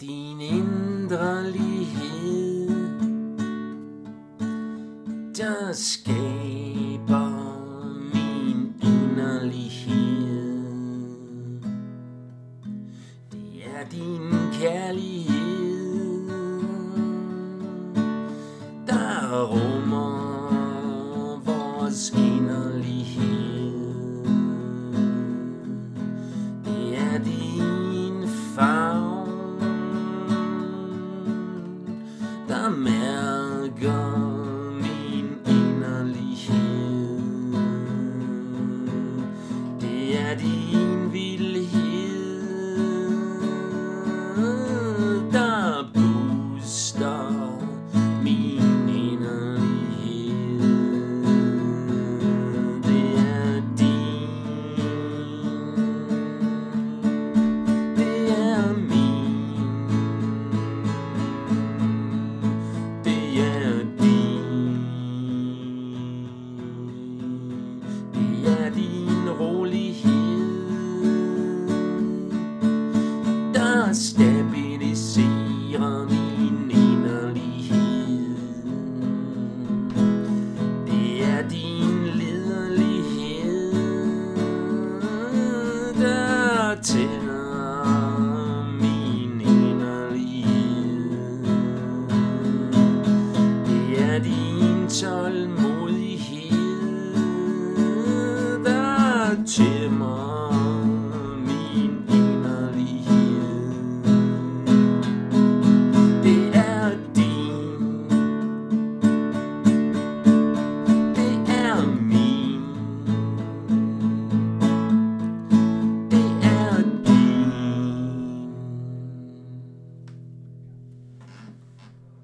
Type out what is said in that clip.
din inderlighed, der skaber min inderlighed. Det er din kærlighed, der rummer vores inderlighed. Mærker min inderlighed. Det er din at stabilisere min inderlighed. Det er din lederlighed, der tænder min inderlighed. Det er din tålmodighed, der tæmmer